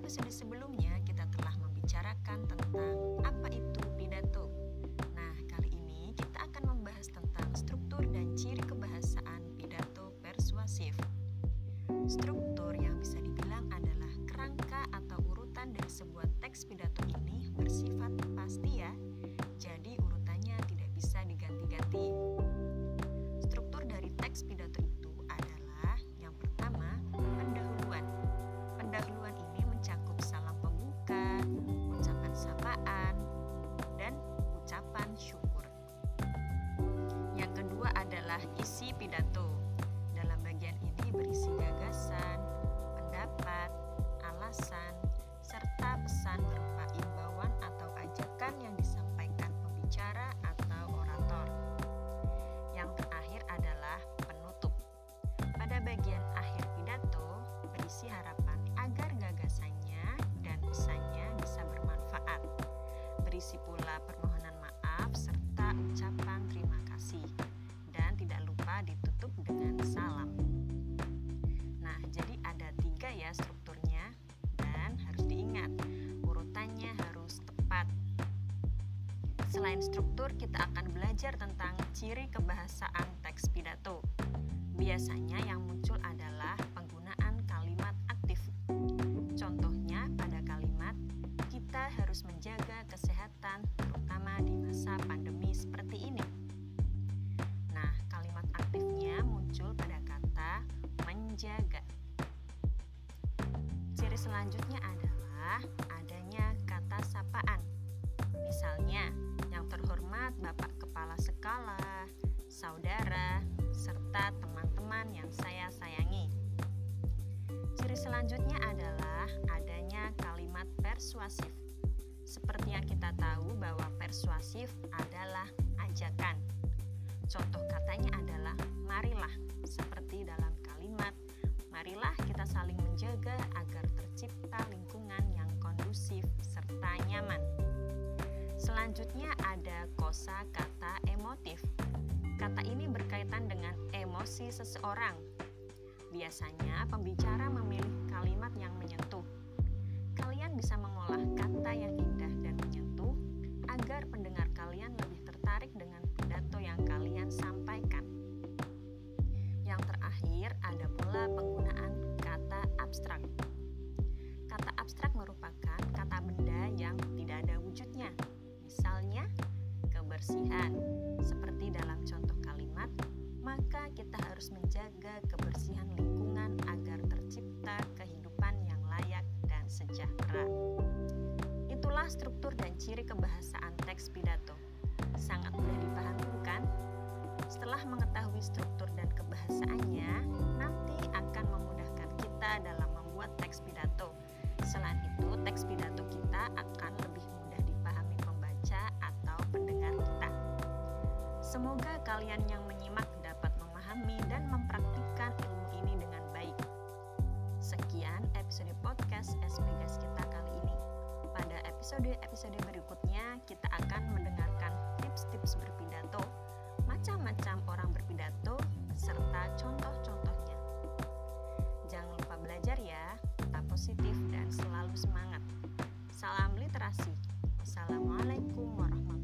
episode sebelumnya kita telah membicarakan tentang apa itu pidato. Nah, kali ini kita akan membahas tentang struktur dan ciri kebahasaan pidato persuasif. Struktur yang bisa dibilang adalah kerangka atau urutan dari sebuah teks pidato ini bersifat pasti ya, pidato. Selain struktur, kita akan belajar tentang ciri kebahasaan teks pidato. Biasanya yang muncul adalah penggunaan kalimat aktif. Contohnya pada kalimat kita harus menjaga kesehatan terutama di masa pandemi seperti ini. Nah, kalimat aktifnya muncul pada kata menjaga. Ciri selanjutnya adalah saudara, serta teman-teman yang saya sayangi. Ciri selanjutnya adalah adanya kalimat persuasif. Seperti yang kita tahu bahwa persuasif adalah ajakan. Contoh katanya adalah marilah, seperti dalam kalimat marilah kita saling menjaga agar tercipta lingkungan yang kondusif serta nyaman. Selanjutnya ada kosa kata emotif. Kata ini berkaitan dengan emosi seseorang. Biasanya pembicara memilih kalimat yang menyentuh. Kalian bisa mengolah kata yang indah dan menyentuh agar pendengar kalian lebih tertarik dengan pidato yang kalian sampaikan. Yang terakhir ada pula penggunaan kata abstrak. Kata abstrak merupakan kata benda yang tidak ada wujudnya. Misalnya, kebersihan. Struktur dan ciri kebahasaan teks pidato. Sangat mudah dipahami bukan? Setelah mengetahui struktur dan kebahasaannya, nanti akan memudahkan kita dalam membuat teks pidato. Selain itu, teks pidato kita akan lebih mudah dipahami pembaca atau pendengar kita. Semoga kalian yang episode-episode berikutnya, kita akan mendengarkan tips-tips berpidato macam-macam orang berpidato serta contoh-contohnya. Jangan lupa belajar ya, tetap positif dan selalu semangat. Salam literasi. Wassalamualaikum warahmatullahi.